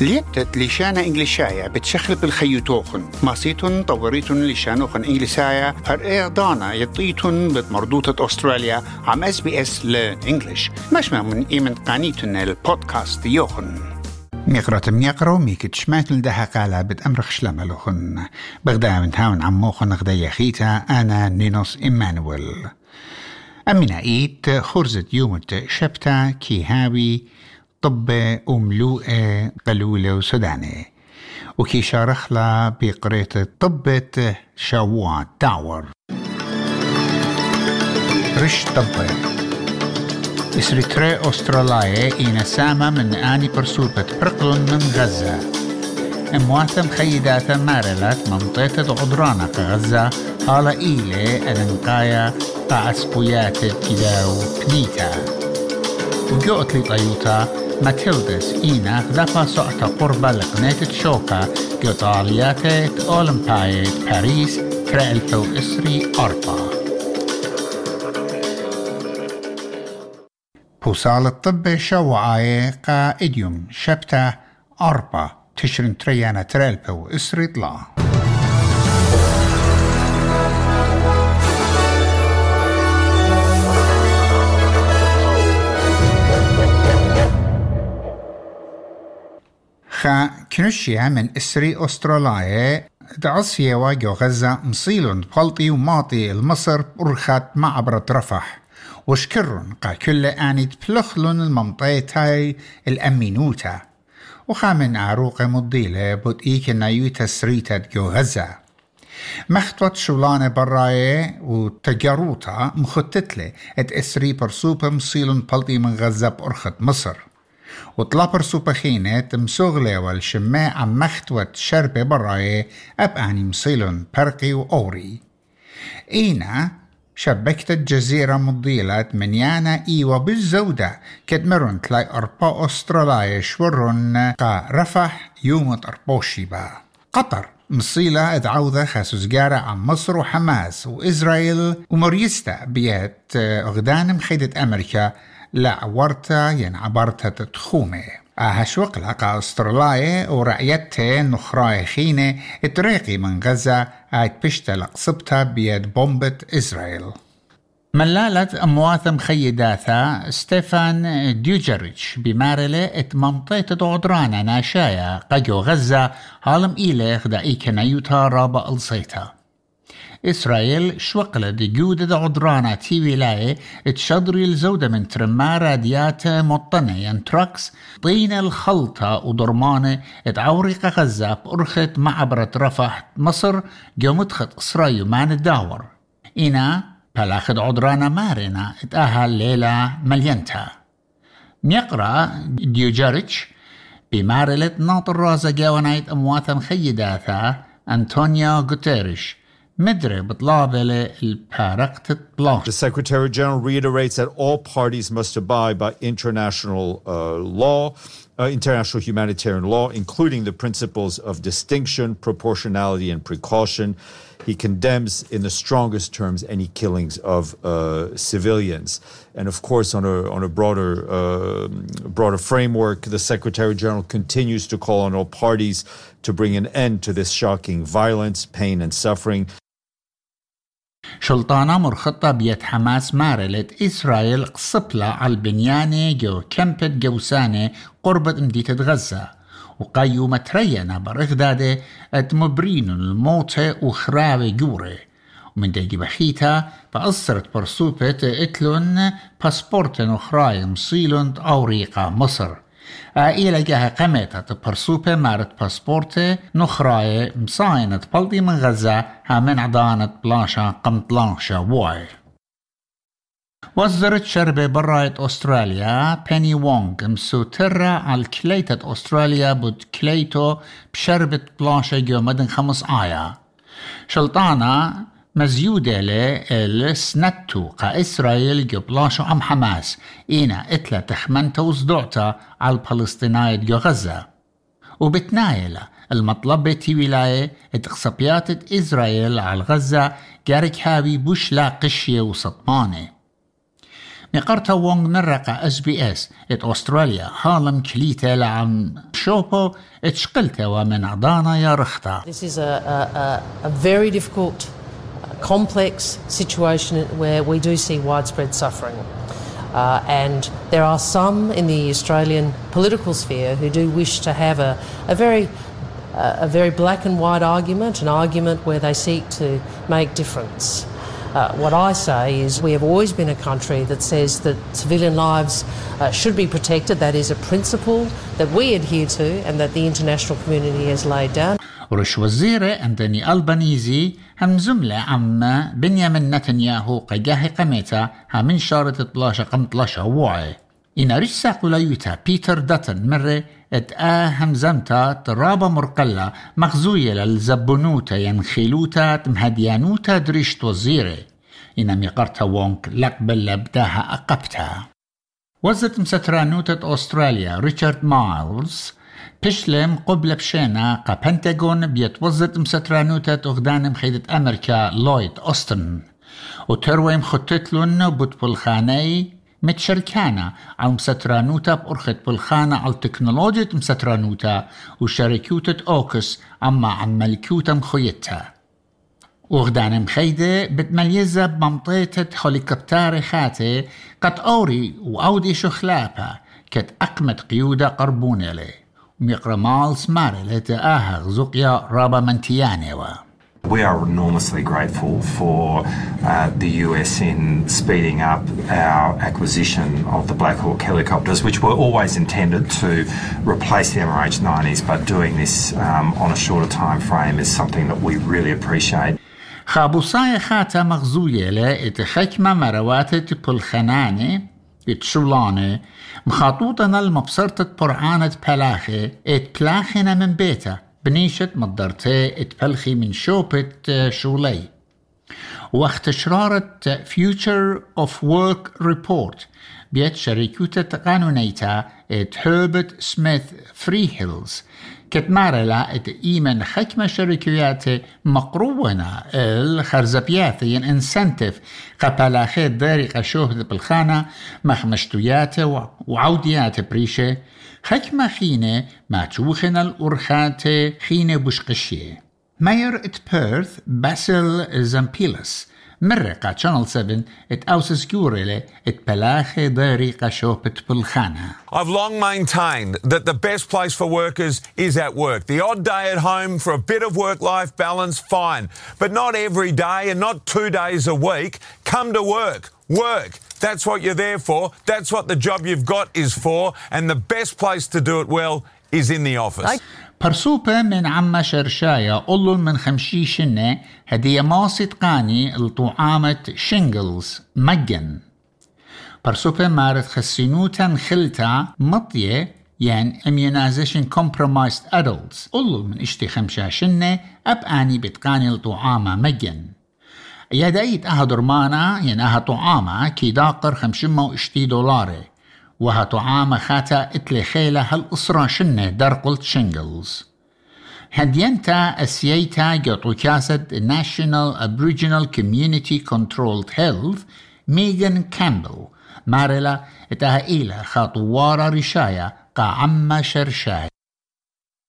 ليبتت لشانا إنجليشايا بتشخل بالخيوتوخن ماسيتون طوريتون لشانوخن إنجليسايا هر دانا يطيتون بمردوطة أستراليا. عم إس بي إس لإنجليش. مش من إيمن قانيتون البودكاست يوخن. ميقرة ميقرو ميكت شماتل ده قالا بتأمرخ شلملوخن بغدا من هاون عموخن غدا خيتا. أنا نينوس إيمانويل. أمنا إيت خرزة يومت شبتا كي هاوي طبة وملوءة قلولة وسوداني وكي شارخ لا بقرية طبة شاوا داور رش طبة إسريتري أستراليا إينا سامة من آني برسوبة برقلون من غزة. امواثم خيداتا مارلت منطقة عدرانة غزة. هالا إيلي الانقايا قا أسبويات كداو كنيتا. وقوت لي طيوتا ماتيلدس إينا غدفا سعتا قربة لقناة شوكا قطاليات أولمبايد باريس كرالتو إسري أربا بوصال الطب شوعاي قا إديوم شبتا أربا تشرن تريانا ترالبو إسري طلع كنشيا من إسري أستراليا دعصية واجو غزة مصيلون بخلطي وماطي المصر برخات معبرة رفح وشكرن قا كل آني تبلخلون المنطقة هاي الأمينوتا. وخامن عروق مضيلة بطئيك نايوتا سريتا جو غزة. مختوت شولانة براية وتجاروتا مخطتلة إت إسري برسوبة مصيلون بلطي من غزة بأرخة مصر. وطلابر سوبخينة مسوغلة والشماء عم مختوت شربة براي أب أني مصيلون برقي وأوري. إينا شبكت الجزيرة مضيلة منيانا إيوة بالزودة كدمرون تلاي أربا أستراليا شورون قا رفح يوم أربوشي با قطر مصيلة ادعوذة خاسوزجارة عن مصر وحماس وإسرائيل وموريستا بيت أغدان مخيدة أمريكا لا ورتا ين عبرتا تتخومي. أهشوق لقى أسترلاي ورعيته نخراي خينة اتريقي من غزة آيت بشتا لقصبتا بيد بومبة إسرائيل. ملالة أمواثم خيداثا ستيفان ديوجريتش بمارلة ات منطقة عدرانا ناشايا قجو غزة هالم إيليخ دا إيكنا يوتا رابا الصيتا. إسرائيل شوقلة دي جودة عدرانة تي ولاية تشدري الزودة من ترمار راديات مطنة ين تراكس طين الخلطة ودرمانة اتعورق غزة بأرخت معبرة رفح مصر جومتخت إسرائيل مان الداور إنا بلاخد عدرانة مارنا اتأهل ليلة ملينتا. ميقرأ ديوجاريتش بمارلة ناطر رازا جاونايت أمواتا مخيداتا أنطونيا غوتيريش. The Secretary General reiterates that all parties must abide by international uh, law, uh, international humanitarian law, including the principles of distinction, proportionality, and precaution. He condemns, in the strongest terms, any killings of uh, civilians. And of course, on a, on a broader, uh, broader framework, the Secretary General continues to call on all parties to bring an end to this shocking violence, pain, and suffering. شلطانة مرخطة بيت حماس مارلت إسرائيل قصبلة على البنيانة جو كمبت جوسانة قربة مدينة غزة وقيومة ترينا برغدادة اتمبرين الموتى وخراوة جورة ومن داجي بخيتا فأصرت برسوبة اتلون باسبورتن وخراي مصيلون أوريقة مصر. إلى قمت برسوبة مارت باسبورتي نخراي مصاينة بلدي من غزة من عضانة بلاشا قمطلانشا وواي وزرت شربة براية أستراليا بيني وونغ مسوترة على كليتة أستراليا بود كليتو بشربة بلاشا جو مدن خمس آية شلطانة مزيودة لسنتو قا إسرائيل جبلاشو أم حماس. إينا إتلا تخمنتا وصدعتا على الفلسطيناية جو غزة. وبتنايلة المطلب تي ولاية اتقصبيات إسرائيل على غزة جارك هابي بوش لا قشية وسطمانة. مقرتا وونغ مرقة اس بي اس إت أستراليا هالم كليتا لعم شوبو اتشقلتا ومن عضانا يا رختا. This is a, a, a, very difficult, complex situation where we do see widespread suffering. Uh, and there are some in the Australian political sphere who do wish to have a, a very a very black and white argument, an argument where they seek to make difference. Uh, what I say is we have always been a country that says that civilian lives uh, should be protected. That is a principle that we adhere to and that the international community has laid down. ورش وزيرة أنتوني ألبانيزي هم زملة عم بنيامين نتنياهو قجاه قميتا همين شارة تبلاشة قمطلاشة وعي إن رش قليوتا بيتر داتن مرة ات آه همزمتا ترابة مرقلة مخزوية للزبنوتا ينخيلوتا تمهديانوتا دريشت وزيرة إن ميقرتا وونك لقبل لبداها أقبتها وزت مسترانوتة أستراليا ريتشارد مايلز بشلم قبل بشينا قا بنتاغون بيتوزت مسترانوتة أغدان مخيدة أمريكا لويد أوستن وترويم خطتلون بوتبولخاني متشركانا على مسترانوتا بأرخت بالخانة على تكنولوجيا مسترانوتا وشركوتة أوكس أما عن ملكوتا مخيتها وغدان مخيدة بتميزة بمنطقة هوليكوبتار خاتي قد أوري وأودي شخلابا كت أقمت قيودة قربونة وميقرا مالس ماري لتآها غزوقيا رابا منتيانيوا We are enormously grateful for uh, the US in speeding up our acquisition of the Black Hawk helicopters, which were always intended to replace the MRH-90s, but doing this um, on a shorter time frame is something that we really appreciate. خابوصاي خاتا مغزوية لإتخكمة مرواتة بالخنانة اتشولانة مخاطوطنا المبصرة برعانة بلاخة اتبلاخنا من بيتا بنيشة مضرتي اتبلخي من شوبة شولي وقت شرارة Future of Work Report بيت شركوتة قانونيتا إت هربت سميث فري هيلز كتمارلا إت ايمن حكمة شركيات مقروونة الخرزبيات ين انسنتف قبلاخي داري قشوه بالخانة مخمشتويات وعوديات بريشة. حكمة خينة ما توخن الأرخات خينة بشقشية ماير إت بيرث باسل زامبيلس. مرقة شانل 7 ات اوسس كوريلي ات بلاخي داري شوبت بالخانة I've long maintained that the best place for workers is at work. The odd day at home for a bit of work-life balance, fine. But not every day and not two days a week. Come to work. Work. That's what you're there for. That's what the job you've got is for. And the best place to do it well is in the office. برسوبة من عم شرشاية قلل من خمشي شنة هدية ماسة قاني لطعامة شينجلز مجن برسوبة مارت خسينوتا خلتا مطية يعني immunization compromised adults قلل من اشتي خمشا شنة أب آني بتقاني لطعامة مجن يدايت أها درمانا ين أها طعامة كي داقر خمشمة واشتي دولاري وها طعامة خاتا إتلي خيلة هالأسرة شنة درقلت شنجلز. هدينتا أسييتا جوتو كاسد National Aboriginal Community Controlled Health ميغان كامبل. مارلا اتها إيلا خاطوارا رشايا قا عما شرشاي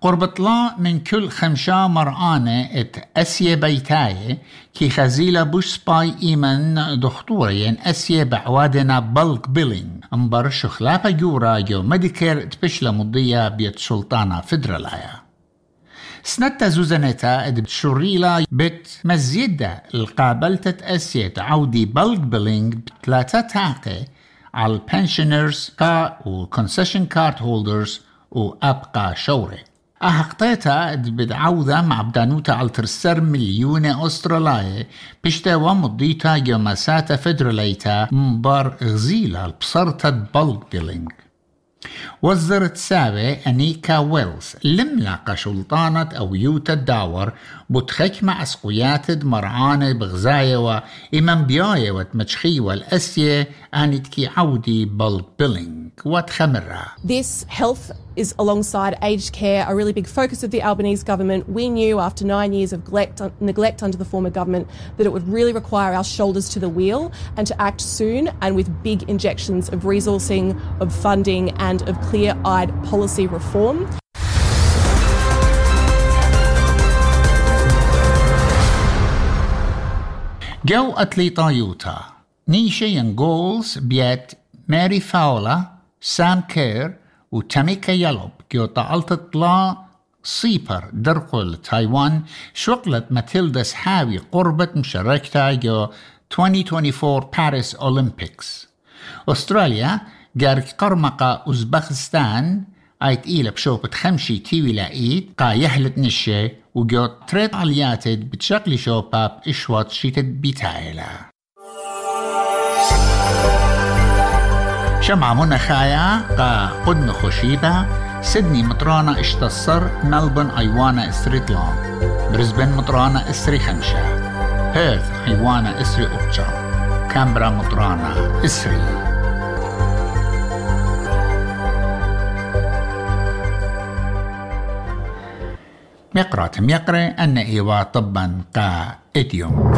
قرب لا من كل خمشا مرآنة ات أسيا بيتاية كي خزيلة بوش سباي إيمن دخطورين أسيا بعوادنا بلق بيلين انبر شخلابا جورا جو مديكير تبشلا مضية بيت سلطانة فدرالايا. سنتا زوزانيتا اد بتشوريلا بت مزيدة القابلتة أسيا تعودي بلق بيلينج بتلاتة تاقي على البنشنرز كا وكونسيشن كارت هولدرز وأبقى شوري أحقتها بدعوذة مع بدانوتا على ترسر مليون أسترالية بشتا ومضيتا يومساتا فدراليتا مبار غزيلة البصرتا بلق بيلينج وزرت سابة أنيكا ويلز لملاقة شلطانة أو يوتا الداور بتخك مع اسقويات مرعانة بغزاية وإمام بياية وتمشخي والأسية أنتكي عودي بلق بيلينج This health is alongside aged care a really big focus of the Albanese government. We knew after nine years of neglect, neglect under the former government that it would really require our shoulders to the wheel and to act soon and with big injections of resourcing, of funding, and of clear eyed policy reform. جو أتليطايوتا and goals بيت Mary Fowler. سام كير وتاميكا يلوب جو تعلت طلا سيبر درقل تايوان شوقلت ماتيلدا حاوي قربت مشاركتها جو 2024 باريس أولمبيكس أستراليا جارك قرمقة أوزبكستان آيت إيلا بشوبة خمشي تيوي لايت قا يهلت نشي وجو تريد علياتد بتشغلي شوباب إشوات شيتد بيتايلا. شمعة منى خايا قا قدن خشيبة سيدني مطرانة اشتصر ملبون أيوانا إسري طلام برزبن مطرانة إسري خمشة. بيرث أيوانا إسري أبجا. كامبرا مطرانة إسري. مقرات ميقرة أن إيوا طبا قا إديوم.